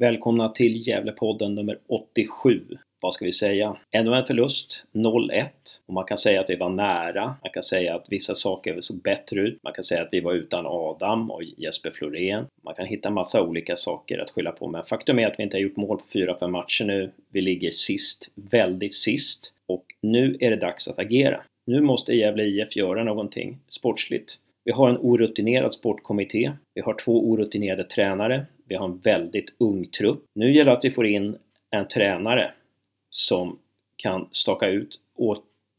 Välkomna till Gävlepodden nummer 87. Vad ska vi säga? Ännu en förlust, 0-1. Och man kan säga att vi var nära. Man kan säga att vissa saker såg bättre ut. Man kan säga att vi var utan Adam och Jesper Florén. Man kan hitta massa olika saker att skylla på. Men faktum är att vi inte har gjort mål på 4-5 matcher nu. Vi ligger sist, väldigt sist. Och nu är det dags att agera. Nu måste Gävle IF göra någonting sportsligt. Vi har en orutinerad sportkommitté. Vi har två orutinerade tränare. Vi har en väldigt ung trupp. Nu gäller det att vi får in en tränare som kan staka ut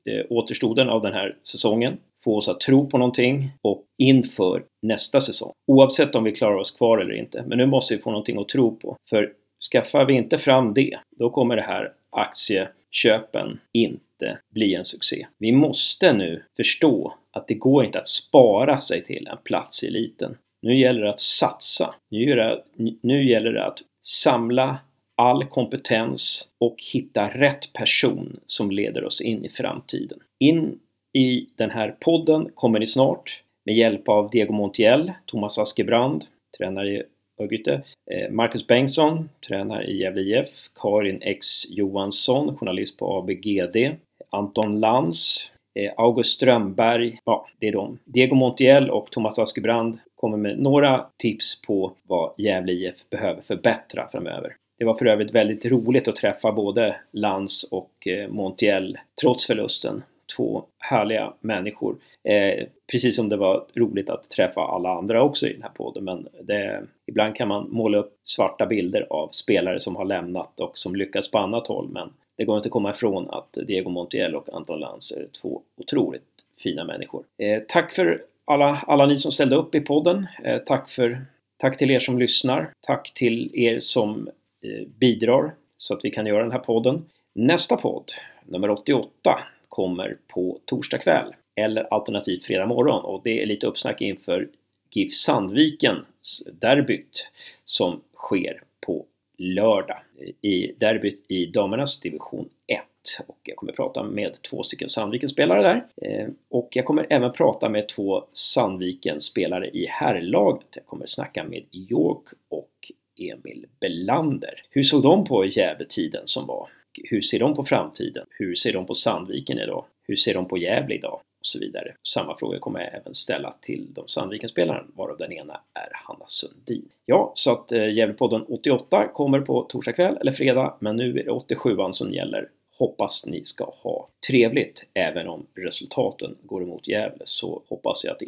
eh, återstoden av den här säsongen, få oss att tro på någonting och inför nästa säsong. Oavsett om vi klarar oss kvar eller inte. Men nu måste vi få någonting att tro på. För skaffar vi inte fram det, då kommer det här aktieköpen inte bli en succé. Vi måste nu förstå att det går inte att spara sig till en plats i eliten. Nu gäller det att satsa. Nu gäller det, nu gäller det att samla all kompetens och hitta rätt person som leder oss in i framtiden. In i den här podden kommer ni snart med hjälp av Diego Montiel, Thomas Askebrand, tränare i Örgryte, eh, Marcus Bengtsson, tränare i Gävle IF, Karin X Johansson, journalist på ABGD, Anton Lans, Eh, August Strömberg, ja, det är de. Diego Montiel och Thomas Askebrand kommer med några tips på vad Gävle IF behöver förbättra framöver. Det var för övrigt väldigt roligt att träffa både Lans och eh, Montiel trots förlusten. Två härliga människor. Eh, precis som det var roligt att träffa alla andra också i den här podden. Men det, ibland kan man måla upp svarta bilder av spelare som har lämnat och som lyckas på annat håll. Men det går inte att komma ifrån att Diego Montiel och Anton Lantz är två otroligt fina människor. Eh, tack för alla, alla ni som ställde upp i podden. Eh, tack, för, tack till er som lyssnar. Tack till er som eh, bidrar så att vi kan göra den här podden. Nästa podd, nummer 88, kommer på torsdag kväll eller alternativt fredag morgon och det är lite uppsnack inför GIF Sandvikens derbyt som sker på lördag i derbyt i damernas division 1 och jag kommer prata med två stycken Sandviken-spelare där. Eh, och jag kommer även prata med två Sandviken-spelare i herrlaget. Jag kommer snacka med York och Emil Belander. Hur såg de på Gävletiden som var? Hur ser de på framtiden? Hur ser de på Sandviken idag? Hur ser de på Gävle idag? Och så vidare. Samma fråga kommer jag även ställa till de Sandviken-spelarna, varav den ena är Hanna Sundin. Ja, så att eh, Gävlepodden 88 kommer på torsdag kväll eller fredag, men nu är det 87an som gäller Hoppas ni ska ha trevligt även om resultaten går emot Gävle så hoppas jag att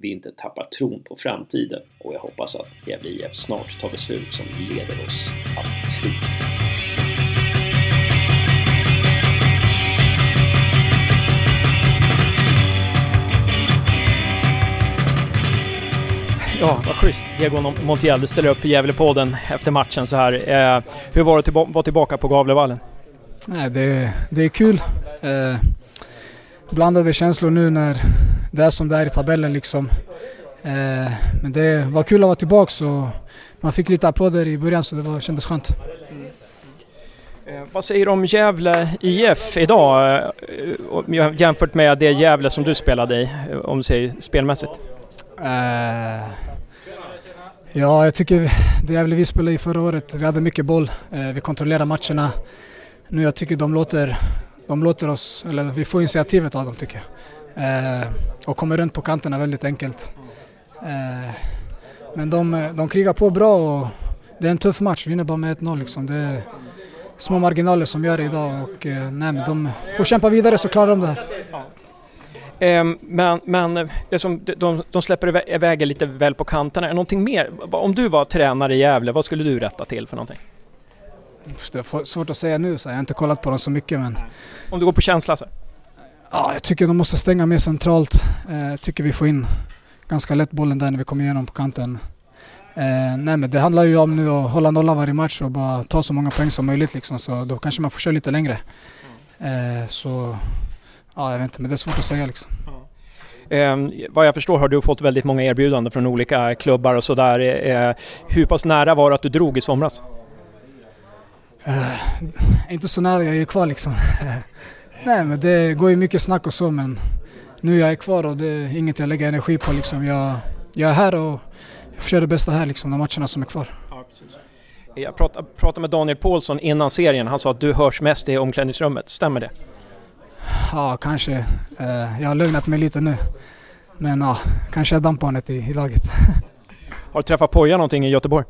vi inte tappar tron på framtiden och jag hoppas att Gävle IF snart tar beslut som leder oss att tro. Ja, vad schysst. Diego Montiel, du ställer upp för Gävlepodden efter matchen så här. Eh, hur var det att vara tillbaka på Gavlevallen? Nej, det, det är kul. Eh, blandade känslor nu när det är som det är i tabellen liksom. Eh, men det var kul att vara tillbaka och man fick lite applåder i början så det var, kändes skönt. Eh, vad säger du om Gävle IF idag eh, jämfört med det Gävle som du spelade i, om du säger spelmässigt? Eh, ja, jag tycker det Gävle vi spelade i förra året, vi hade mycket boll, eh, vi kontrollerade matcherna nu jag tycker de låter, de låter oss, eller vi får initiativet av dem tycker jag. Eh, och kommer runt på kanterna väldigt enkelt. Eh, men de, de krigar på bra och det är en tuff match, vi vinner bara med 1-0 liksom. Det är små marginaler som gör det idag och eh, nej, de får kämpa vidare så klarar de det här. Ehm, men, men liksom, de, de släpper iväg lite väl på kanterna. Någonting mer? Om du var tränare i Gävle, vad skulle du rätta till för någonting? Det är svårt att säga nu, så jag har inte kollat på dem så mycket men... Om du går på känsla så? Ja, jag tycker de måste stänga mer centralt. Eh, jag tycker vi får in ganska lätt bollen där när vi kommer igenom på kanten. Eh, nej men det handlar ju om nu att hålla nollan varje match och bara ta så många poäng som möjligt liksom, så då kanske man får köra lite längre. Eh, så... Ja, jag vet inte, men det är svårt att säga liksom. Eh, vad jag förstår har du fått väldigt många erbjudanden från olika klubbar och sådär. Eh, hur pass nära var det att du drog i somras? Uh, inte så nära, jag är kvar liksom. Nej men det går ju mycket snack och så men nu jag är kvar och det är inget jag lägger energi på liksom. Jag, jag är här och jag köra det bästa här liksom, de matcherna som är kvar. Ja, Jag pratade, pratade med Daniel Paulsson innan serien. Han sa att du hörs mest i omklädningsrummet. Stämmer det? Ja, kanske. Eh, jag har lugnat mig lite nu. Men ja, kanske är dampbarnet i, i laget. Har du träffat Poja någonting i Göteborg?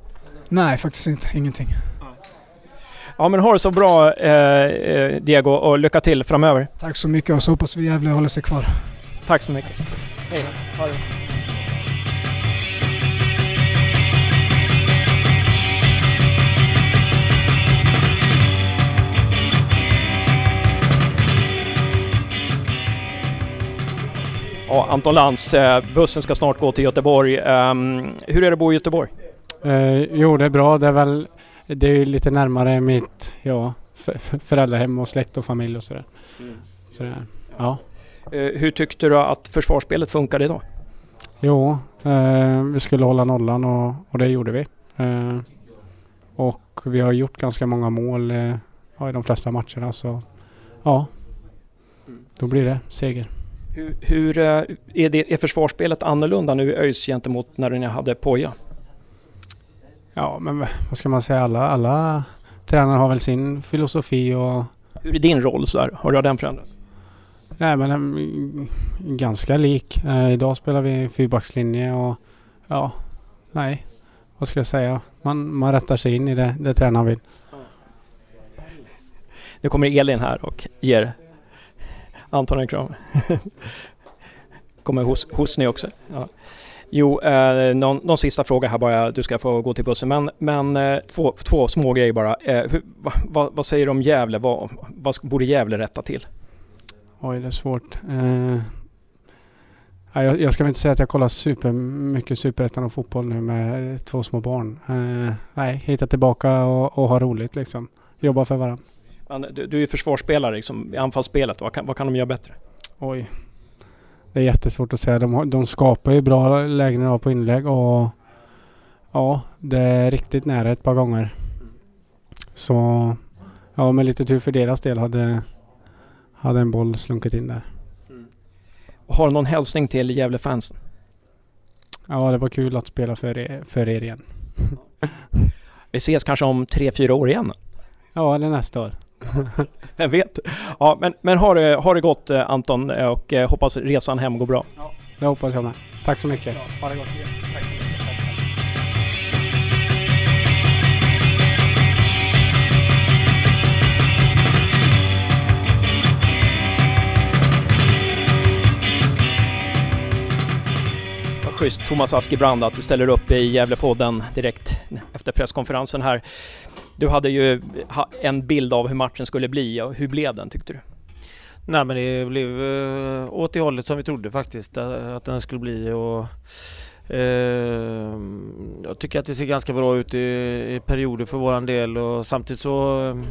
Nej, faktiskt inte. Ingenting. Ja men ha det så bra eh, eh, Diego och lycka till framöver. Tack så mycket och så hoppas vi Gävle håller sig kvar. Tack så mycket. Hej då. Ja, Anton Lantz, eh, bussen ska snart gå till Göteborg. Um, hur är det att bo i Göteborg? Eh, jo, det är bra. Det är väl det är lite närmare mitt ja, föräldrahem och släkt och familj och sådär. Mm. sådär. Ja. Eh, hur tyckte du att försvarsspelet funkade idag? Jo, eh, vi skulle hålla nollan och, och det gjorde vi. Eh, och vi har gjort ganska många mål eh, i de flesta matcherna så ja, mm. då blir det seger. Hur, hur eh, är, det, är försvarsspelet annorlunda nu i ÖIS gentemot när ni hade Poja? Ja, men vad ska man säga? Alla, alla tränare har väl sin filosofi och... Hur är din roll så här? Har du den förändrats? Nej, men um, ganska lik. Uh, idag spelar vi fyrbackslinje och ja, nej. Vad ska jag säga? Man, man rättar sig in i det, det tränaren vill. Nu kommer Elin här och ger Anton en kram. kommer hos, hos ni också. Ja. Jo, eh, någon, någon, sista fråga här bara, du ska få gå till bussen. Men, men eh, två, två små grejer bara. Eh, hur, va, va, vad säger du om Gävle? Vad, vad borde Gävle rätta till? Oj, det är svårt. Eh, jag, jag ska väl inte säga att jag kollar super mycket superettan och fotboll nu med två små barn. Eh, nej, hitta tillbaka och, och ha roligt liksom. Jobba för varandra. Du, du är ju försvarsspelare liksom, i anfallsspelet. Vad kan, vad kan de göra bättre? Oj, det är jättesvårt att säga. De, de skapar ju bra lägen på inlägg och ja, det är riktigt nära ett par gånger. Så ja, med lite tur för deras del hade, hade en boll slunkit in där. Mm. Har du någon hälsning till Gävle-fansen? Ja, det var kul att spela för er, för er igen. Vi ses kanske om tre, fyra år igen? Ja, eller nästa år. Vem vet? Ja, men, men ha, det, ha det gott eh, Anton och eh, hoppas resan hem går bra. Ja, det hoppas jag med. Tack så mycket. Ja, ha det gott. Schysst Thomas Askebrand att du ställer upp i Gävlepodden direkt efter presskonferensen här. Du hade ju en bild av hur matchen skulle bli och hur blev den tyckte du? Nej men det blev eh, åt det hållet som vi trodde faktiskt eh, att den skulle bli och eh, jag tycker att det ser ganska bra ut i, i perioder för våran del och samtidigt så,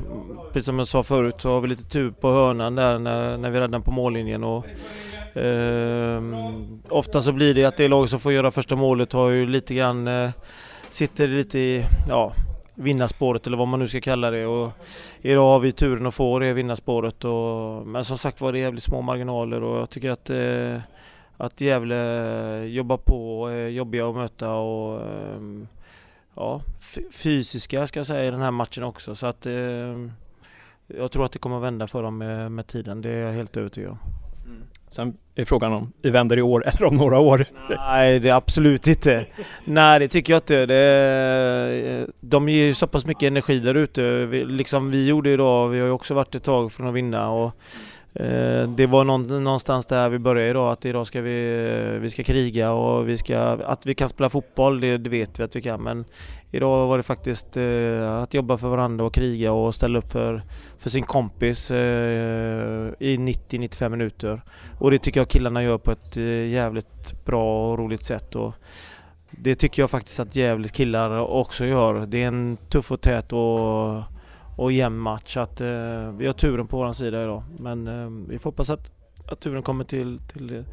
precis som jag sa förut, så har vi lite tur på hörnan där när, när vi räddar på mållinjen och Eh, ofta så blir det att det lag som får göra första målet har ju lite grann eh, sitter lite i, ja vinnarspåret eller vad man nu ska kalla det. Och idag har vi turen att få det vinnarspåret. Och, men som sagt var det är jävligt små marginaler och jag tycker att, eh, att Gävle eh, jobbar på och är jobbiga att möta och eh, ja, fysiska ska jag säga i den här matchen också. Så att eh, jag tror att det kommer att vända för dem med, med tiden, det är jag helt övertygad om. Sen är frågan om vi vänder i år eller om några år. Nej, det är absolut inte. Nej, det tycker jag inte. Det, de ger ju så pass mycket energi där ute. Liksom vi gjorde idag, vi har ju också varit ett tag från att vinna och Eh, det var någonstans där vi började idag, att idag ska vi, vi ska kriga och vi ska, att vi kan spela fotboll, det, det vet vi att vi kan. Men idag var det faktiskt eh, att jobba för varandra och kriga och ställa upp för, för sin kompis eh, i 90-95 minuter. Och det tycker jag killarna gör på ett jävligt bra och roligt sätt. Och det tycker jag faktiskt att jävligt killar också gör. Det är en tuff och tät och och jämn match. Att, eh, vi har turen på vår sida idag. Men eh, vi får hoppas att, att turen kommer till, till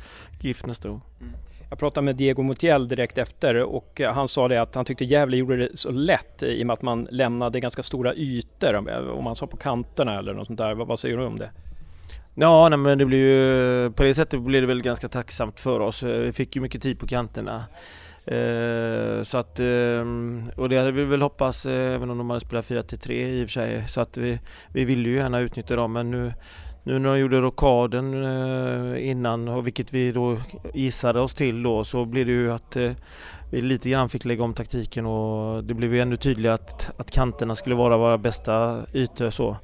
GIF nästa år. Mm. Jag pratade med Diego Montiel direkt efter och han sa det att han tyckte Gävle gjorde det så lätt i och med att man lämnade ganska stora ytor, om man sa på kanterna eller något sånt där. Vad, vad säger du om det? Ja, nej, men det blir ju, på det sättet blir det väl ganska tacksamt för oss. Vi fick ju mycket tid på kanterna. Eh, så att, eh, och det hade vi väl hoppats eh, även om de hade spelat 4-3 i och för sig. Så att vi, vi ville ju gärna utnyttja dem men nu nu när de gjorde rockaden eh, innan, och vilket vi då gissade oss till då, så blev det ju att eh, vi lite grann fick lägga om taktiken och det blev ju ännu tydligare att, att kanterna skulle vara våra bästa ytor så.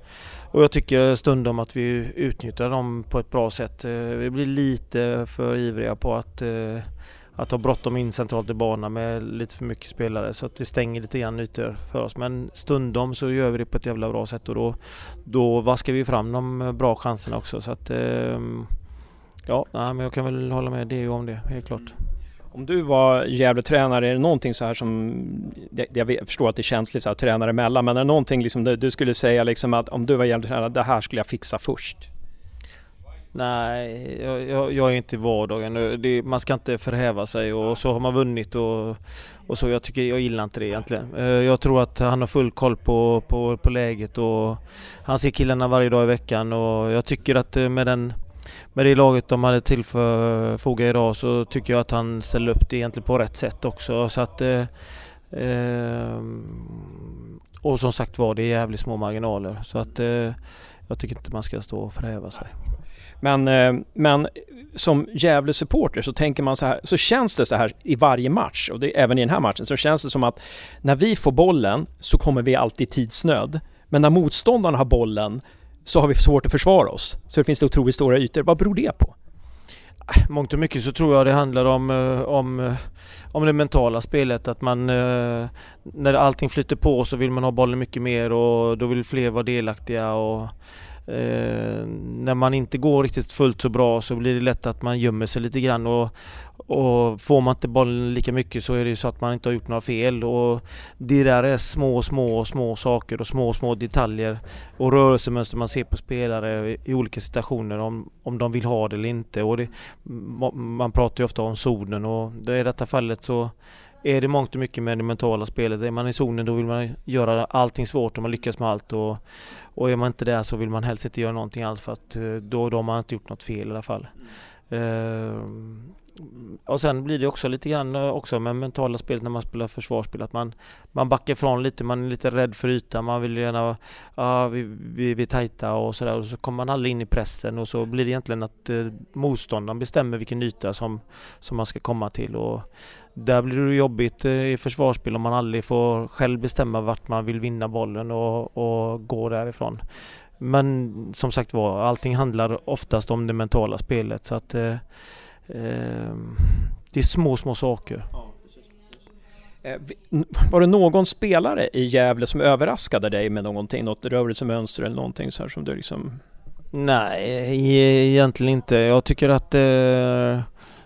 Och jag tycker stundom att vi utnyttjar dem på ett bra sätt. Eh, vi blir lite för ivriga på att eh, att ha bråttom in centralt i banan med lite för mycket spelare så att vi stänger lite grann ytor för oss. Men stundom så gör vi det på ett jävla bra sätt och då, då vaskar vi fram de bra chanserna också. Så att, eh, ja, men jag kan väl hålla med dig om det, helt klart. Mm. Om du var Gävle-tränare, är det någonting så här som, jag förstår att det är känsligt så här, tränare emellan, men är det någonting liksom du skulle säga liksom att om du var Gävle-tränare, det här skulle jag fixa först? Nej, jag, jag, är inte i vardagen. Det, man ska inte förhäva sig och så har man vunnit och, och så. Jag, tycker, jag gillar inte det egentligen. Eh, jag tror att han har full koll på, på, på läget och han ser killarna varje dag i veckan och jag tycker att eh, med den med det laget de hade tillfogat idag så tycker jag att han ställer upp det egentligen på rätt sätt också. Så att, eh, eh, och som sagt var, det är jävligt små marginaler. Så att eh, jag tycker inte man ska stå och förhäva sig. Men, eh, men som Gävle-supporter så tänker man så här, så känns det så här i varje match och det, även i den här matchen, så känns det som att när vi får bollen så kommer vi alltid tidsnöd. Men när motståndarna har bollen så har vi svårt att försvara oss. Så det finns det otroligt stora ytor. Vad beror det på? Äh, mångt och mycket så tror jag det handlar om, eh, om, eh, om det mentala spelet. Att man, när allting flyter på så vill man ha bollen mycket mer och då vill fler vara delaktiga. Och, Eh, när man inte går riktigt fullt så bra så blir det lätt att man gömmer sig lite grann och, och får man inte bollen lika mycket så är det så att man inte har gjort några fel. Och det där är små, små, små saker och små, små detaljer och rörelsemönster man ser på spelare i olika situationer om, om de vill ha det eller inte. Och det, man pratar ju ofta om zonen och i detta fallet så är det mångt och mycket med det mentala spelet. Är man i zonen då vill man göra allting svårt och man lyckas med allt och, och är man inte där så vill man helst inte göra någonting alls för att eh, då, då har man inte gjort något fel i alla fall. Mm. Uh, och sen blir det också lite grann eh, också med mentala spelet när man spelar försvarsspel att man, man backar ifrån lite, man är lite rädd för ytan, man vill gärna, ja vi, vi, vi är tajta och sådär och så kommer man aldrig in i pressen och så blir det egentligen att eh, motståndaren bestämmer vilken yta som, som man ska komma till och där blir det jobbigt eh, i försvarsspel om man aldrig får själv bestämma vart man vill vinna bollen och, och gå därifrån. Men som sagt var, allting handlar oftast om det mentala spelet så att eh, det är små, små saker. Eh, var det någon spelare i Gävle som överraskade dig med någonting? Något rörelsemönster eller någonting så här som du liksom... Nej, e-, egentligen inte. Jag tycker att eh,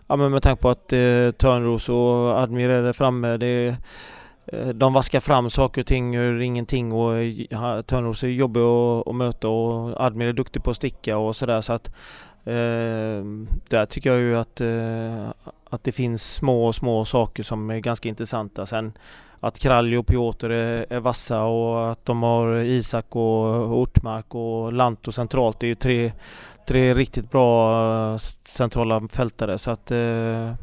ja, men med tanke på att eh, Törnros och Admir är där framme. Det, eh, de vaskar fram saker och ting ur ingenting och Törnros är jobbig att, att möta och Admir är duktig på att sticka och sådär så att eh, där tycker jag ju att, eh, att det finns små, små saker som är ganska intressanta. Sen att Kralj och Piotr är, är vassa och att de har Isak och Ortmark och Lanto centralt. Det är ju tre, tre riktigt bra eh, centrala fältare så att eh,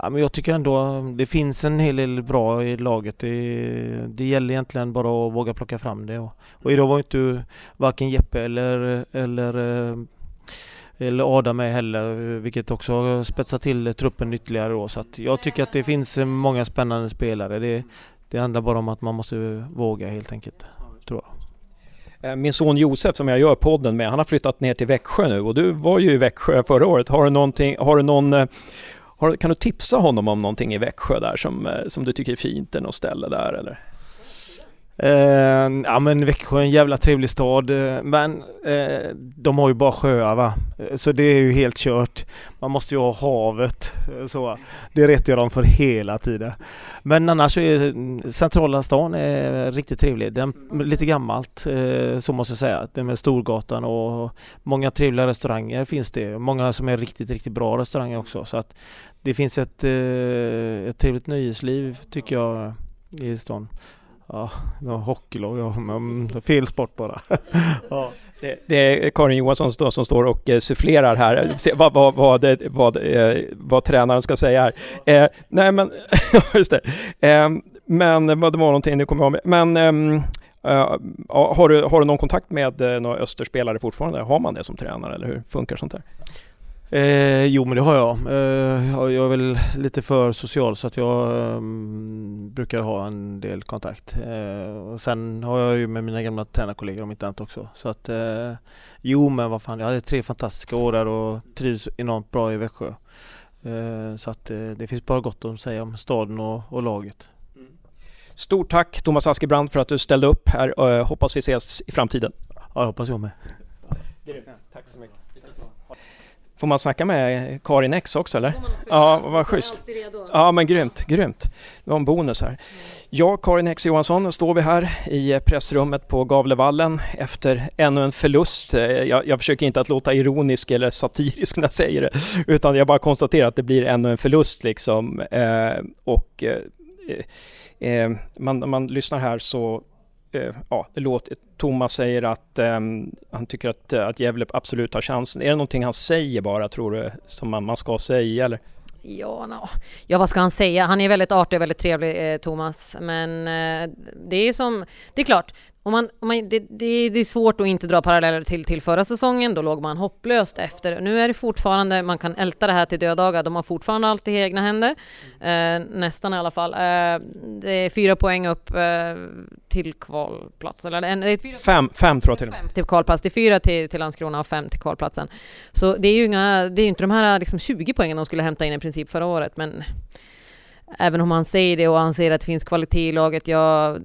Ja, men jag tycker ändå eh, det finns en hel del bra i laget. Det, det gäller egentligen bara att våga plocka fram det. Och, och idag var inte varken Jeppe eller, eller, eh, eller Adam med heller, vilket också spetsar till truppen ytterligare då. Så att jag tycker att det finns många spännande spelare. Det, det handlar bara om att man måste våga helt enkelt, tror jag. Eh, min son Josef som jag gör podden med, han har flyttat ner till Växjö nu och du var ju i Växjö förra året. Har du någonting, har du någon, eh, har, kan du tipsa honom om någonting i Växjö där som, eh, som du tycker är fint, något ställe där eller? Eh, ja men Växjö är en jävla trevlig stad eh, men eh, de har ju bara sjöar va. Eh, så det är ju helt kört. Man måste ju ha havet. Eh, så. Det retar jag dem för hela tiden. Men annars är centrala stan är riktigt trevlig. Den, lite gammalt eh, så måste jag säga. Det med Storgatan och många trevliga restauranger finns det. Många som är riktigt, riktigt bra restauranger också. Så att det finns ett, ett trevligt nöjesliv tycker jag i stan. Ja, någon hockeylag, ja, men fel sport bara. ja. det, det, är Karin Johansson som, som står och eh, sufflerar här, Se, vad, vad, vad, eh, vad, eh, vad tränaren ska säga här. Eh, nej men, just det. Eh, men det var någonting, nu kommer jag ihåg. Men ehm, har, du, har du någon kontakt med eh, några Österspelare fortfarande? Har man det som tränare eller hur funkar sånt där? Eh, jo men det har jag. Eh, jag är väl lite för social så att jag eh, brukar ha en del kontakt. Eh, och sen har jag ju med mina gamla tränarkollegor om inte annat också. Så att eh, jo men vad fan, jag hade tre fantastiska år där och trivs enormt bra i Växjö. Eh, så att det finns bara gott att säga om staden och, och laget. Stort tack Thomas Askebrand för att du ställde upp här. och hoppas vi ses i framtiden. Ja, det hoppas jag med. Tack så mycket. Får man snacka med Karin X också eller? Ja, vad schysst. Ja, men grymt, grymt. Det var en bonus här. Jag, Karin X Johansson, står vi här i pressrummet på Gavlevallen efter ännu en förlust. Jag, jag, försöker inte att låta ironisk eller satirisk när jag säger det, utan jag bara konstaterar att det blir ännu en förlust liksom. Eh, och eh, eh, man, man lyssnar här så eh, Eh, ja, det låter, Thomas säger att um, han tycker att, eh, att Gävle absolut har chansen. Är det någonting han säger bara, tror du, som man, man ska säga eller? Ja, no. ja, vad ska han säga? Han är väldigt artig och väldigt trevlig, eh, Thomas. Men eh, det är som, det är klart, om man, om man, det, det, det, är svårt att inte dra paralleller till, till förra säsongen. Då låg man hopplöst efter. Nu är det fortfarande, man kan älta det här till dödagar. De har fortfarande allt i egna händer. Eh, nästan i alla fall. Eh, det är fyra poäng upp eh, till kvalplats. Eller, en, det är fyra, fem, fem tror jag till Fem till kvalplats. Det är fyra till, till Landskrona och fem till kvalplatsen. Så det är ju inga, det är inte de här liksom 20 poängen de skulle hämta in i princip förra året. Men även om han säger det och han säger att det finns kvalitet i laget, jag,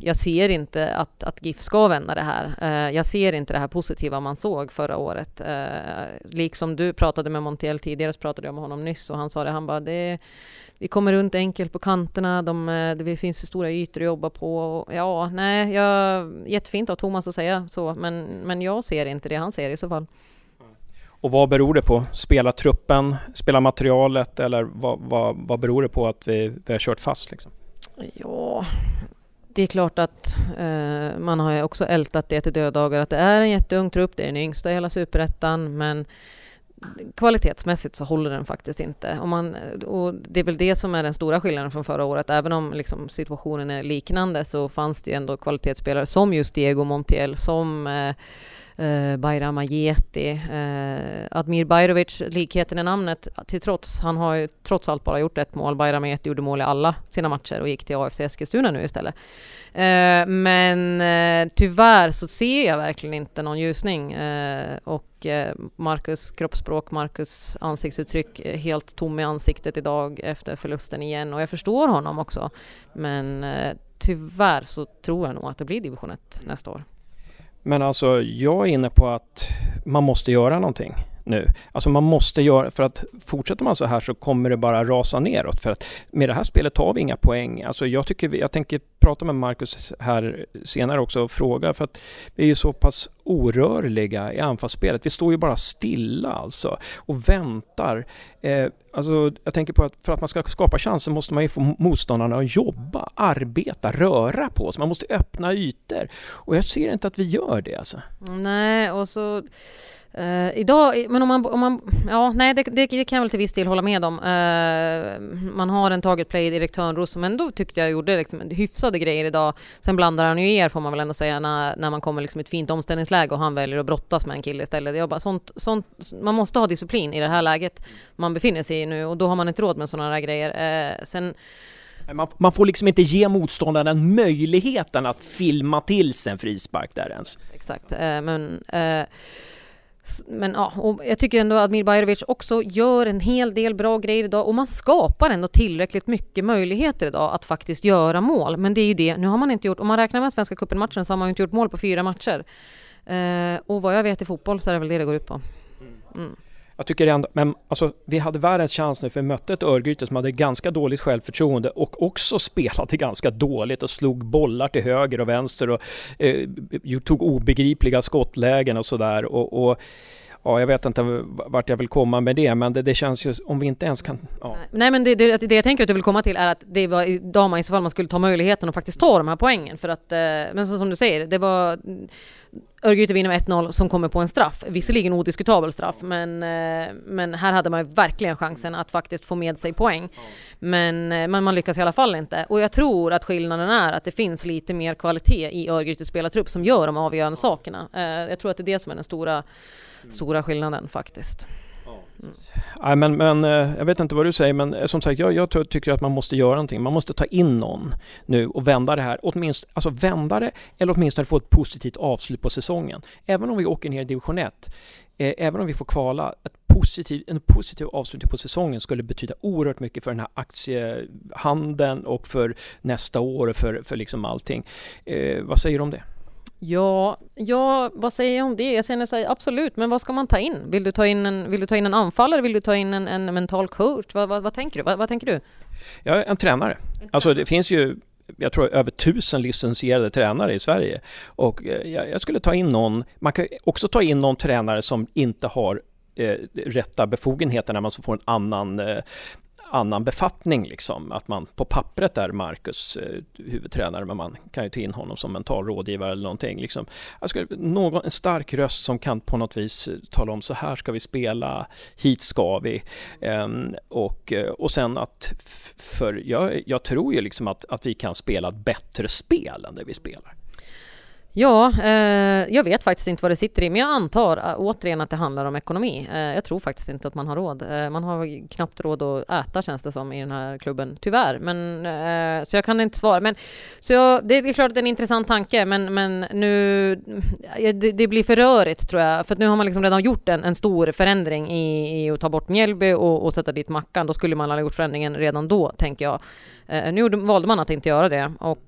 jag ser inte att, att GIF ska vända det här. Eh, jag ser inte det här positiva man såg förra året. Eh, liksom du pratade med Montiel tidigare, så pratade jag med honom nyss och han sa det, han bara det, vi kommer runt enkelt på kanterna, de, eh, det finns för stora ytor att jobba på. Ja, nej, jag, jättefint av Thomas att säga så, men, men jag ser inte det han ser i så fall. Och vad beror det på? Spelar truppen, spelar materialet eller vad, vad, vad beror det på att vi, vi har kört fast? Liksom? Ja, det är klart att eh, man har ju också ältat det till döddagar att det är en jätteung trupp, det är den yngsta i hela superettan, men kvalitetsmässigt så håller den faktiskt inte. Och, man, och det är väl det som är den stora skillnaden från förra året. Även om liksom situationen är liknande så fanns det ju ändå kvalitetsspelare som just Diego Montiel, som eh, eh, Bayram Ajeti, eh, Admir Bajrovic, likheten i namnet till trots, han har ju trots allt bara gjort ett mål. Bayram Ajeti gjorde mål i alla sina matcher och gick till AFC Eskilstuna nu istället. Eh, men eh, tyvärr så ser jag verkligen inte någon ljusning eh, och eh, Marcus kroppsspråk, Marcus ansiktsuttryck eh, helt tom i ansiktet idag efter förlusten igen och jag förstår honom också. Men eh, tyvärr så tror jag nog att det blir division 1 nästa år. Men alltså, jag är inne på att man måste göra någonting nu. Alltså man måste göra, för att fortsätter man så här så kommer det bara rasa neråt. För att med det här spelet tar vi inga poäng. Alltså jag tycker, vi, jag tänker prata med Marcus här senare också och fråga, för att vi är ju så pass orörliga i anfallsspelet. Vi står ju bara stilla alltså och väntar. Eh, alltså jag tänker på att för att man ska skapa chanser måste man ju få motståndarna att jobba, arbeta, röra på sig. Man måste öppna ytor och jag ser inte att vi gör det alltså. Nej, och så Uh, idag, men om man, om man ja, nej det, det, det, kan jag väl till viss del hålla med om. Uh, man har en target play-direktör Törnros som ändå tyckte jag gjorde liksom hyfsade grejer idag. Sen blandar han ju er får man väl ändå säga när, när man kommer liksom ett fint omställningsläge och han väljer att brottas med en kille istället. Jag bara, sånt, sånt, man måste ha disciplin i det här läget man befinner sig i nu och då har man inte råd med sådana här grejer. Uh, sen man, man, får liksom inte ge motståndaren möjligheten att filma till sig en frispark där ens. Exakt, men men ja, och jag tycker ändå att Admir Bajrovic också gör en hel del bra grejer idag och man skapar ändå tillräckligt mycket möjligheter idag att faktiskt göra mål. Men det är ju det, nu har man inte gjort, om man räknar med Svenska cupen-matchen så har man ju inte gjort mål på fyra matcher. Eh, och vad jag vet i fotboll så är det väl det det går ut på. Mm. Jag tycker ändå, men alltså vi hade världens chans nu för vi mötte ett Örgryte som hade ganska dåligt självförtroende och också spelade ganska dåligt och slog bollar till höger och vänster och eh, tog obegripliga skottlägen och sådär. Och, och ja, jag vet inte vart jag vill komma med det, men det, det känns ju om vi inte ens kan... Ja. Nej, men det, det, det, jag tänker att du vill komma till är att det var idag man i så fall man skulle ta möjligheten att faktiskt ta de här poängen. För att, eh, men så, som du säger, det var Örgryte vinner med 1-0 som kommer på en straff. Visserligen odiskutabel straff, men, eh, men här hade man verkligen chansen att faktiskt få med sig poäng. Men, eh, men man lyckas i alla fall inte. Och jag tror att skillnaden är att det finns lite mer kvalitet i Örgrytes spelartrupp som gör de avgörande sakerna. Jag tror att det är det som är den stora stora skillnaden faktiskt. Mm. Nej, men, men eh, jag vet inte vad du säger, men eh, som sagt, jag, jag tycker att man måste göra någonting. Man måste ta in någon nu och vända det här, åtminstone, alltså vända det eller åtminstone få ett positivt avslut på säsongen. Även om vi åker ner i division 1, eh, även om vi får kvala, ett positiv, en positiv avslutning på säsongen skulle betyda oerhört mycket för den här aktiehandeln och för nästa år och för, för liksom allting. Eh, vad säger du om det? Ja, ja, vad säger jag om det? Jag känner sig absolut, men vad ska man ta in? Vill du ta in en, vill du ta in en anfallare? Vill du ta in en, en mental coach? Vad, vad, vad tänker du? Vad, vad, tänker du? Ja, en tränare. Alltså det finns ju jag tror över tusen licensierade tränare i Sverige. Och eh, jag, skulle ta in någon, man kan också ta in någon tränare som inte har eh, rätta befogenheter när man får en annan eh, annan befattning liksom. Att man på pappret är Marcus eh, huvudtränare men man kan ju ta in honom som mental rådgivare eller någonting. Liksom. Jag skulle, någon, en stark röst som kan på något vis eh, tala om så här ska vi spela, hit ska vi. Ehm, eh, och, och sen att, för jag, jag tror ju liksom att, att vi kan spela ett bättre spel än det vi spelar. Ja, eh, jag vet faktiskt inte vad det sitter i, men jag antar eh, återigen att det handlar om ekonomi. Eh, jag tror faktiskt inte att man har råd. Eh, man har knappt råd att äta känns det som i den här klubben, tyvärr. Men, eh, så jag kan inte svara. Men, så jag, det är klart att det är en intressant tanke, men, men nu... Eh, det, det, blir för rörigt tror jag, för nu har man liksom redan gjort en, en stor förändring i, i att ta bort Mjällby och, och sätta dit Mackan. Då skulle man ha gjort förändringen redan då, tänker jag. Eh, nu valde man att inte göra det och,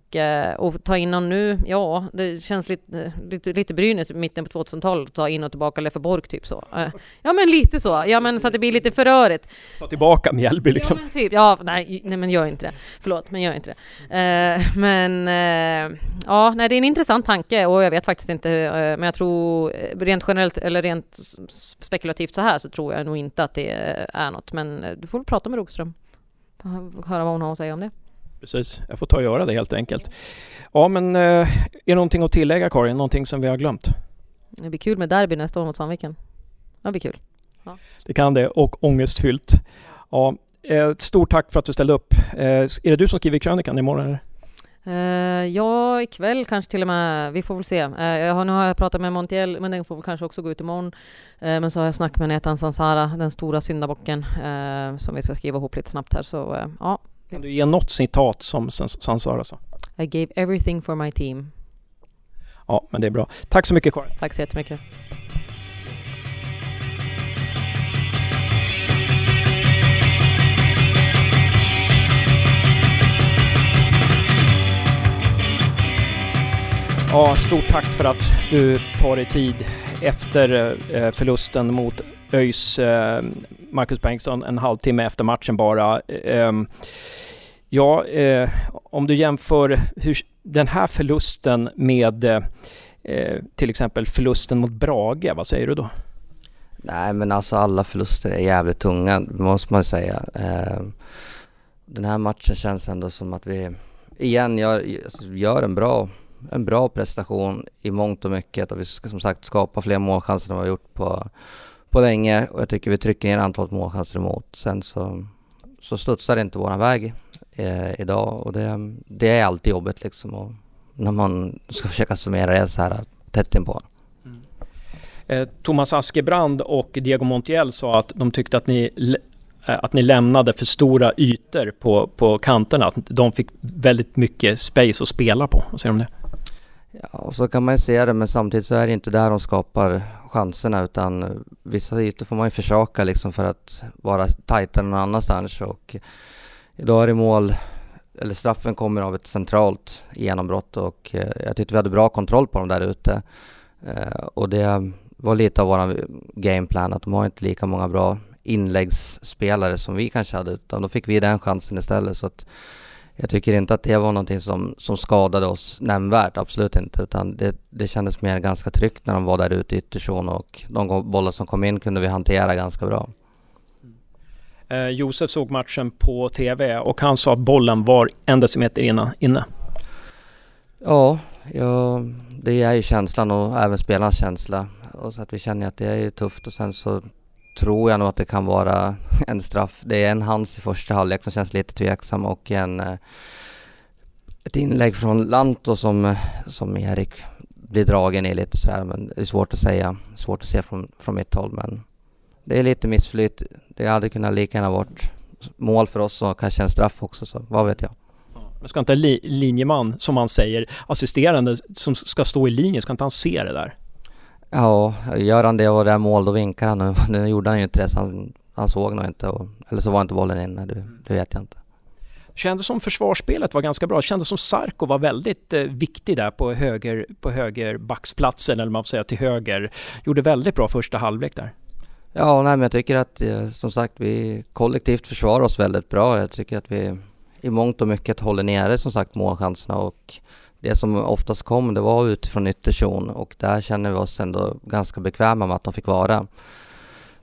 och ta in någon nu, ja, det känns lite, lite, lite Brynäs mitten på 2000-talet, ta in och tillbaka Leffe Borg typ så. Eh, ja men lite så, ja men så att det blir lite för rörigt. Ta tillbaka Mjällby liksom. Ja men typ, ja nej, nej men gör inte det. Förlåt, men gör inte det. Eh, men eh, ja, nej det är en intressant tanke och jag vet faktiskt inte, eh, men jag tror rent generellt eller rent spekulativt så här så tror jag nog inte att det är något. Men du får väl prata med Rogström höra vad hon har att säga om det. Precis, jag får ta och göra det helt enkelt. Ja men eh, är det någonting att tillägga Karin? Någonting som vi har glömt? Det blir kul med derby nästa år mot Sandviken. Det blir kul. Ja. Det kan det och ångestfyllt. Ja, ett stort tack för att du ställde upp. Eh, är det du som skriver krönikan imorgon? Eller? Ja, ikväll kanske till och med. Vi får väl se. Jag har, nu har jag pratat med Montiel, men den får kanske också gå ut imorgon. Men så har jag snackat med Netan Sansara, den stora syndabocken, som vi ska skriva ihop lite snabbt här. Så ja. Kan du ge något citat som Sansara sa? I gave everything for my team. Ja, men det är bra. Tack så mycket Karin. Tack så jättemycket. Ja, stort tack för att du tar dig tid efter eh, förlusten mot ÖIS, eh, Marcus Bengtsson, en halvtimme efter matchen bara. Ehm, ja, eh, om du jämför hur, den här förlusten med eh, till exempel förlusten mot Brage, vad säger du då? Nej men alltså alla förluster är jävligt tunga, måste man säga. Ehm, den här matchen känns ändå som att vi igen gör, gör en bra en bra prestation i mångt och mycket och vi ska som sagt skapa fler målchanser än vad vi har gjort på, på länge och jag tycker vi trycker ner antalet målchanser emot. Sen så, så studsar det inte våran väg eh, idag och det, det är alltid jobbigt liksom och när man ska försöka summera det så här tätt inpå. Mm. Eh, Thomas Askebrand och Diego Montiel sa att de tyckte att ni eh, att ni lämnade för stora ytor på, på kanterna. Att de fick väldigt mycket space att spela på. Vad säger du om det? Ja, och så kan man ju se det, men samtidigt så är det inte där de skapar chanserna utan vissa ytor får man ju försaka liksom för att vara tajtare någon annanstans och idag är det mål, eller straffen kommer av ett centralt genombrott och eh, jag tyckte vi hade bra kontroll på dem där ute. Eh, och det var lite av våran gameplan att de har inte lika många bra inläggsspelare som vi kanske hade utan då fick vi den chansen istället så att jag tycker inte att det var någonting som, som skadade oss nämnvärt, absolut inte. Utan det, det kändes mer ganska tryggt när de var där ute i ytterzon och de bollar som kom in kunde vi hantera ganska bra. Eh, Josef såg matchen på TV och han sa att bollen var en decimeter inne. Ja, ja, det är ju känslan och även spelarnas känsla. Och så att vi känner att det är tufft och sen så tror jag nog att det kan vara en straff. Det är en hands i första halvlek som känns lite tveksam och en eh, ett inlägg från Lanto som, som Erik blir dragen i lite sådär men det är svårt att säga. Svårt att se från, från mitt håll men det är lite missflyt. Det hade kunnat lika gärna varit mål för oss och kanske en straff också så vad vet jag. Men ska inte li linjeman, som man säger, assisterande som ska stå i linjen, ska inte han se det där? Ja, gör han det och det är mål då vinkar han. Nu gjorde han ju inte det så han, han såg nog inte. Och, eller så var inte bollen inne, det, det vet jag inte. Kändes som försvarsspelet var ganska bra. Kändes som Sarko var väldigt eh, viktig där på höger, på höger backsplatsen eller man får säga till höger. Gjorde väldigt bra första halvlek där. Ja, nej, men jag tycker att eh, som sagt vi kollektivt försvarar oss väldigt bra. Jag tycker att vi i mångt och mycket håller nere som sagt målchanserna och det som oftast kom det var utifrån ytterzon och där känner vi oss ändå ganska bekväma med att de fick vara.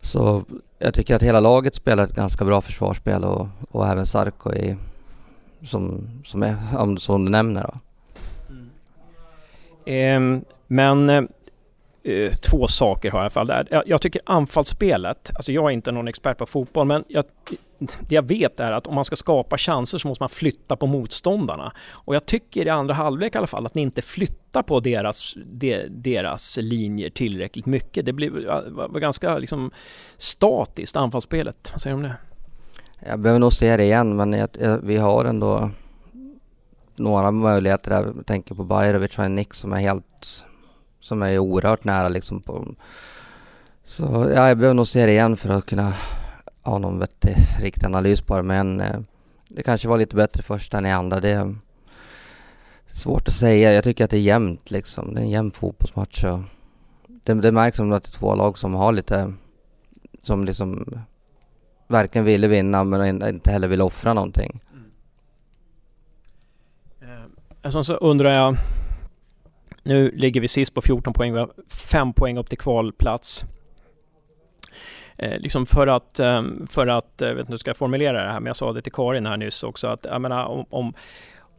Så jag tycker att hela laget spelar ett ganska bra försvarsspel och, och även Sarko i, som, som, är, som du nämner. Då. Mm. Ehm, eh, men eh, två saker har jag i alla fall där. Jag, jag, tycker anfallsspelet, alltså jag är inte någon expert på fotboll, men jag, det jag vet är att om man ska skapa chanser så måste man flytta på motståndarna. Och jag tycker i andra halvlek i alla fall att ni inte flyttar på deras, de, deras linjer tillräckligt mycket. Det blev, var ganska liksom statiskt anfallsspelet. Vad säger du om det? Jag behöver nog se det igen, men jag, jag, vi har ändå några möjligheter där. Jag tänker på Bajrovic och Nick som är helt som är oerhört nära liksom på... Så ja, jag behöver nog se det igen för att kunna ha någon vettig, riktig analys på det. Men eh, det kanske var lite bättre första än i andra. Det är svårt att säga. Jag tycker att det är jämnt liksom. Det är en jämn fotbollsmatch. Och det, det märks som att det är två lag som har lite... Som liksom verkligen ville vinna men inte heller vill offra någonting. Mm. Eh, alltså, så undrar jag nu ligger vi sist på 14 poäng, vi har 5 poäng upp till kvalplats. Eh, liksom för att, eh, för att, eh, jag vet inte hur jag ska formulera det här, men jag sa det till Karin här nyss också, att jag menar om, om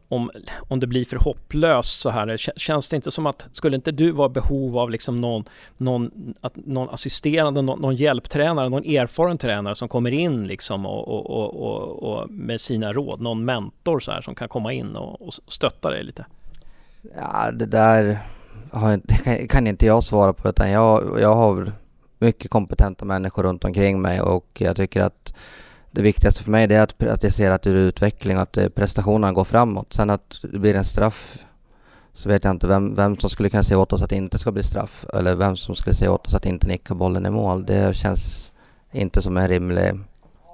om, om det blir för hopplöst så här, känns det inte som att, skulle inte du vara behov av liksom någon, någon, att, någon assisterande, någon, någon hjälptränare, någon erfaren tränare som kommer in liksom och, och, och, och, med sina råd, någon mentor så här som kan komma in och, och stötta dig lite? Ja, det där har, det kan, kan, inte jag svara på utan jag, jag har mycket kompetenta människor runt omkring mig och jag tycker att det viktigaste för mig är att, att jag ser att det är utveckling och att eh, prestationerna går framåt. Sen att det blir en straff så vet jag inte vem, vem som skulle kunna säga åt oss att det inte ska bli straff eller vem som skulle säga åt oss att inte nicka bollen i mål. Det känns inte som en rimlig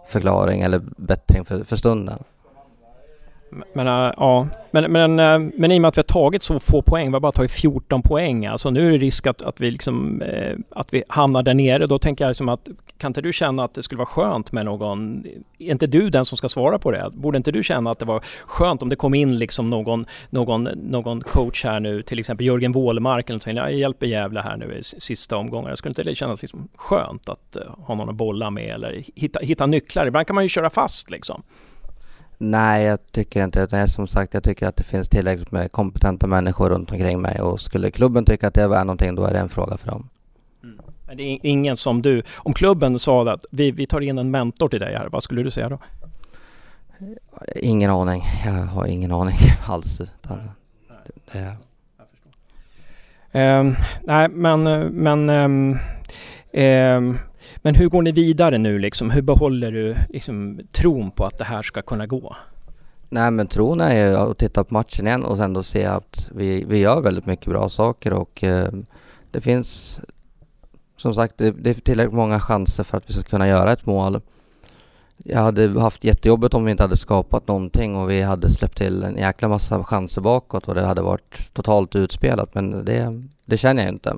förklaring eller bättring för, för stunden. Men, äh, ja. men, men, äh, men i och med att vi har tagit så få poäng, vi har bara tagit 14 poäng, alltså nu är det risk att, att, vi, liksom, äh, att vi hamnar där nere. Då tänker jag liksom att kan inte du känna att det skulle vara skönt med någon, är inte du den som ska svara på det? Borde inte du känna att det var skönt om det kom in liksom någon, någon, någon coach här nu, till exempel Jörgen Wålemark eller någonting, jag hjälper Gävle här nu i sista omgången. Skulle inte det kännas liksom skönt att ha någon att bolla med eller hitta, hitta nycklar? Ibland kan man ju köra fast liksom. Nej, jag tycker inte Utan Som sagt, jag tycker att det finns tillräckligt med kompetenta människor runt omkring mig och skulle klubben tycka att det var någonting, då är det en fråga för dem. Mm. Men det är ingen som du, om klubben sa att vi, vi tar in en mentor till dig här, vad skulle du säga då? Ingen aning. Jag har ingen aning alls. Utan det, det... Um, nej, men, men um, um, men hur går ni vidare nu liksom? Hur behåller du liksom, tron på att det här ska kunna gå? Nej men tron är ju att titta på matchen igen och sen då se att vi, vi gör väldigt mycket bra saker och eh, det finns som sagt det, det är tillräckligt många chanser för att vi ska kunna göra ett mål. Jag hade haft jättejobbigt om vi inte hade skapat någonting och vi hade släppt till en jäkla massa chanser bakåt och det hade varit totalt utspelat men det, det känner jag inte.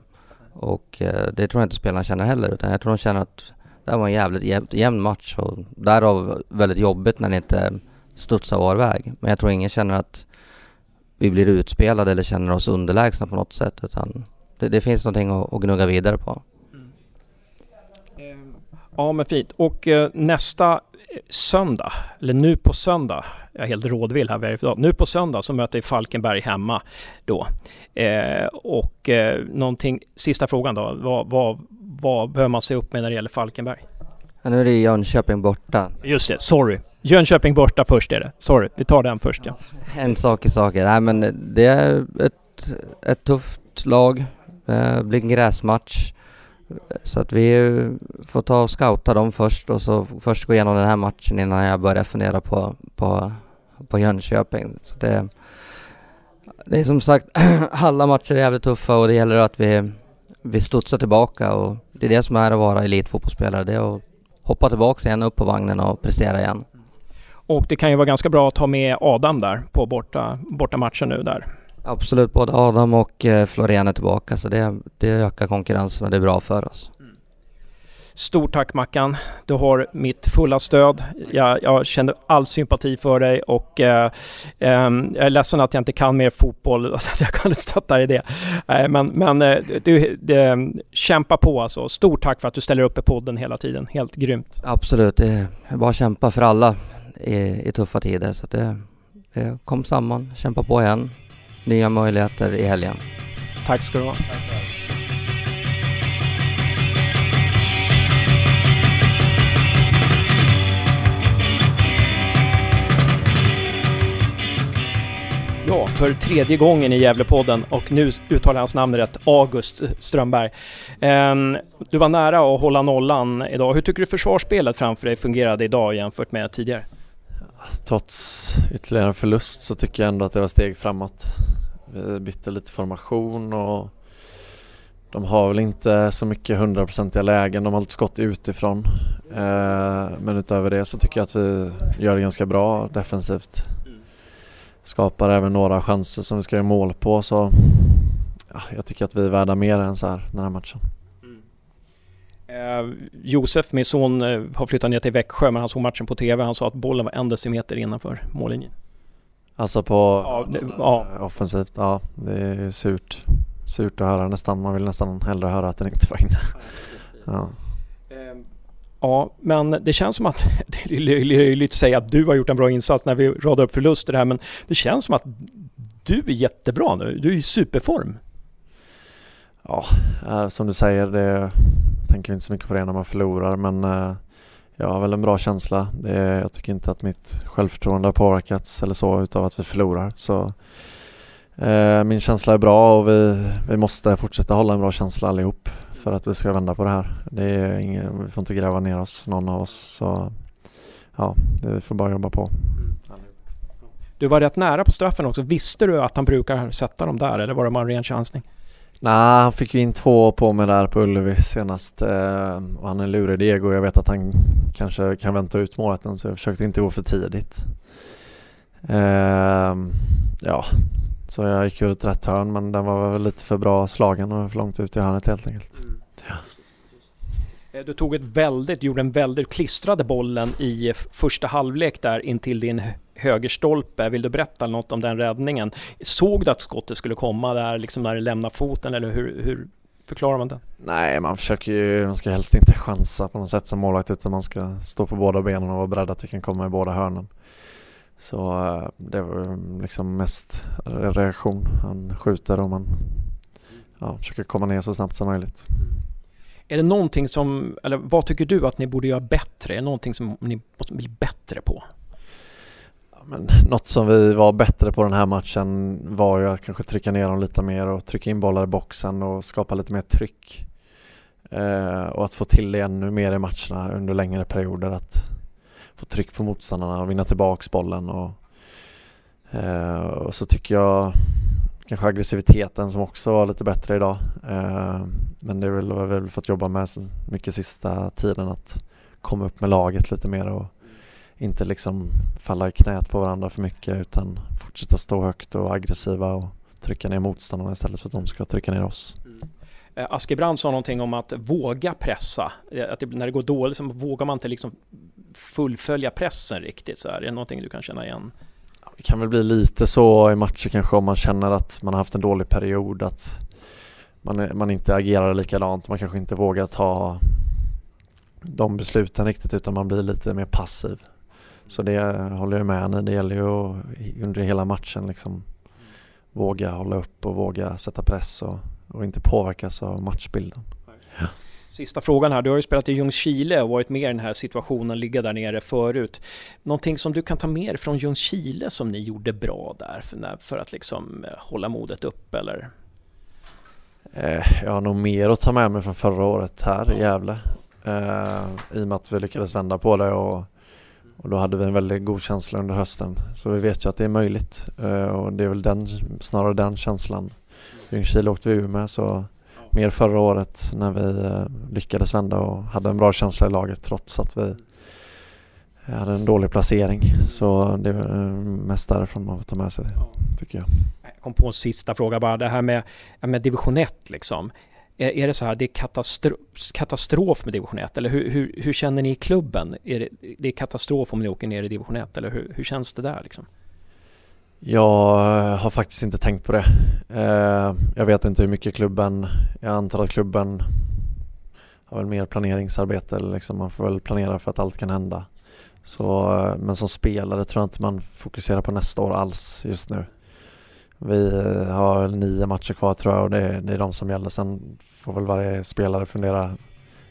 Och eh, det tror jag inte spelarna känner heller utan jag tror de känner att det här var en jävligt jämn match och därav väldigt jobbigt när det inte studsar var väg. Men jag tror ingen känner att vi blir utspelade eller känner oss underlägsna på något sätt utan det, det finns någonting att, att gnugga vidare på. Mm. Ehm, ja men fint. Och eh, nästa söndag, eller nu på söndag, jag är helt rådvill här varje dag. Nu på söndag så möter vi Falkenberg hemma då. Eh, och eh, någonting, sista frågan då, vad, vad, vad behöver man se upp med när det gäller Falkenberg? Ja, nu är det Jönköping borta. Just det, sorry. Jönköping borta först är det. Sorry, vi tar den först ja. En sak i saker. Nej men det är ett, ett tufft lag. Det blir en gräsmatch. Så att vi får ta och scouta dem först och så först gå igenom den här matchen innan jag börjar fundera på, på, på Jönköping. Så det, det är som sagt, alla matcher är jävligt tuffa och det gäller att vi, vi studsar tillbaka och det är det som är att vara elitfotbollsspelare. Det är att hoppa tillbaka igen, upp på vagnen och prestera igen. Och det kan ju vara ganska bra att ha med Adam där på borta, borta matchen nu där. Absolut, både Adam och eh, Florian är tillbaka så det, det ökar konkurrensen och det är bra för oss. Stort tack Mackan. Du har mitt fulla stöd. Jag, jag känner all sympati för dig och eh, eh, jag är ledsen att jag inte kan mer fotboll så att jag kan stötta dig i det. Eh, men men eh, du, det, kämpa på alltså. Stort tack för att du ställer upp i podden hela tiden. Helt grymt. Absolut, det är bara att kämpa för alla i, i tuffa tider. Så det, det kom samman, kämpa på igen. Nya möjligheter i helgen. Tack ska du ha. Ja, för tredje gången i Gävlepodden och nu uttalar jag hans namn rätt, August Strömberg. Um, du var nära att hålla nollan idag. Hur tycker du försvarsspelet framför dig fungerade idag jämfört med tidigare? Trots ytterligare förlust så tycker jag ändå att det var steg framåt. Vi bytte lite formation och de har väl inte så mycket hundraprocentiga lägen. De har lite skott utifrån. Eh, men utöver det så tycker jag att vi gör det ganska bra defensivt. Skapar även några chanser som vi ska göra mål på så ja, jag tycker att vi är värda mer än så här den här matchen. Mm. Eh, Josef, min son, eh, har flyttat ner till Växjö men han såg matchen på TV. Han sa att bollen var en decimeter innanför mållinjen. Alltså på Ja, det, ja. offensivt, ja det är ju surt. Surt att höra nästan. Man vill nästan hellre höra att den inte var inne. Ja. Ehm, Ja, men det känns som att, det är löjligt att säga att du har gjort en bra insats när vi radar upp förluster här, men det känns som att du är jättebra nu. Du är i superform. Ja, eh, som du säger, det tänker inte så mycket på det när man förlorar men eh, jag har väl en bra känsla. Det, jag tycker inte att mitt självförtroende har påverkats eller så utav att vi förlorar. Så eh, min känsla är bra och vi, vi måste fortsätta hålla en bra känsla allihop för att vi ska vända på det här. Det är ingen, vi får inte gräva ner oss, någon av oss. Så ja, det, vi får bara jobba på. Du var rätt nära på straffen också. Visste du att han brukar sätta dem där eller var det bara en ren chansning? Nej, han fick ju in två på mig där på Ullevi senast eh, och han är lurig Diego. Jag vet att han kanske kan vänta ut målet så jag försökte inte gå för tidigt. Eh, ja, så jag gick ut rätt hörn men den var väl lite för bra slagen och för långt ut i hörnet helt enkelt. Eh, Du tog ett väldigt, gjorde en väldigt, klistrade bollen i första halvlek där in till din hö- högerstolpe. Vill du berätta något om den räddningen? Såg du att skottet skulle komma där liksom när det lämnar foten eller hur, hur förklarar man det? Nej, man försöker ju, man ska helst inte chansa på något sätt som målvakt utan man ska stå på båda benen och vara beredd att det kan komma i båda hörnen. Så eh, det var liksom mest re- reaktion. Han skjuter och man ja, försöker komma ner så snabbt som möjligt. Är det någonting som, eller vad tycker du att ni borde göra bättre? Är det någonting som ni måste bli bättre på? Ja, Men något som vi var bättre på den här matchen var ju att kanske trycka ner dem lite mer och trycka in bollar i boxen och skapa lite mer tryck. Eh, och att få till det ännu mer i matcherna under längre perioder. Att få tryck på motståndarna och vinna tillbaks bollen. Och, eh, och så tycker jag kanske aggressiviteten som också var lite bättre idag. Eh, men det har vi väl fått jobba med mycket sista tiden att komma upp med laget lite mer och inte liksom falla i knät på varandra för mycket utan fortsätta stå högt och aggressiva och trycka ner motståndarna istället för att de ska trycka ner oss. Mm. Eh, Askebrand sa någonting om att våga pressa. Eh, att det, när det går dåligt så vågar man inte liksom fullfölja pressen riktigt? Så här? Är det någonting du kan känna igen? Det kan väl bli lite så i matcher kanske om man känner att man har haft en dålig period att man, man inte agerar likadant. Man kanske inte vågar ta de besluten riktigt utan man blir lite mer passiv. Så det håller jag med om. Det gäller ju att under hela matchen liksom våga hålla upp och våga sätta press och, och inte påverkas av matchbilden. Ja. Sista frågan här. Du har ju spelat i Ljungskile och varit med i den här situationen, ligga där nere förut. Någonting som du kan ta med från Ljungskile som ni gjorde bra där för, för att liksom eh, hålla modet upp eller? Eh, jag har nog mer att ta med mig från förra året här i Gävle. Eh, I och med att vi lyckades vända på det och, och då hade vi en väldigt god känsla under hösten. Så vi vet ju att det är möjligt och det är väl den, snarare den känslan. Ljungskile åkte vi ur med så mer förra året när vi eh, lyckades vända och hade en bra känsla i laget trots att vi hade en dålig placering. Så det är mest därifrån man får ta med sig, tycker jag. Jag kom på en sista fråga bara. Det här med, med division 1 liksom. Är, är det så här, det är katastro katastrof med division 1 eller hur, hur, hur, känner ni i klubben? Är det, det är katastrof om ni åker ner i division 1 eller hur, hur känns det där liksom? Jag eh, har faktiskt inte tänkt på det. Eh, jag vet inte hur mycket klubben, jag antar att klubben har väl mer planeringsarbete liksom man får väl planera för att allt kan hända. Så, eh, men som spelare tror jag inte man fokuserar på nästa år alls just nu. Vi har nio matcher kvar tror jag och det är, det är de som gäller. Sen får väl varje spelare fundera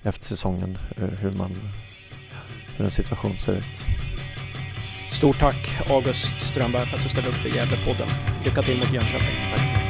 efter säsongen hur, man, hur en situation ser ut. Stort tack August Strömberg för att du ställde upp i Gävlepodden. Lycka till mot Jönköping. Tack så mycket.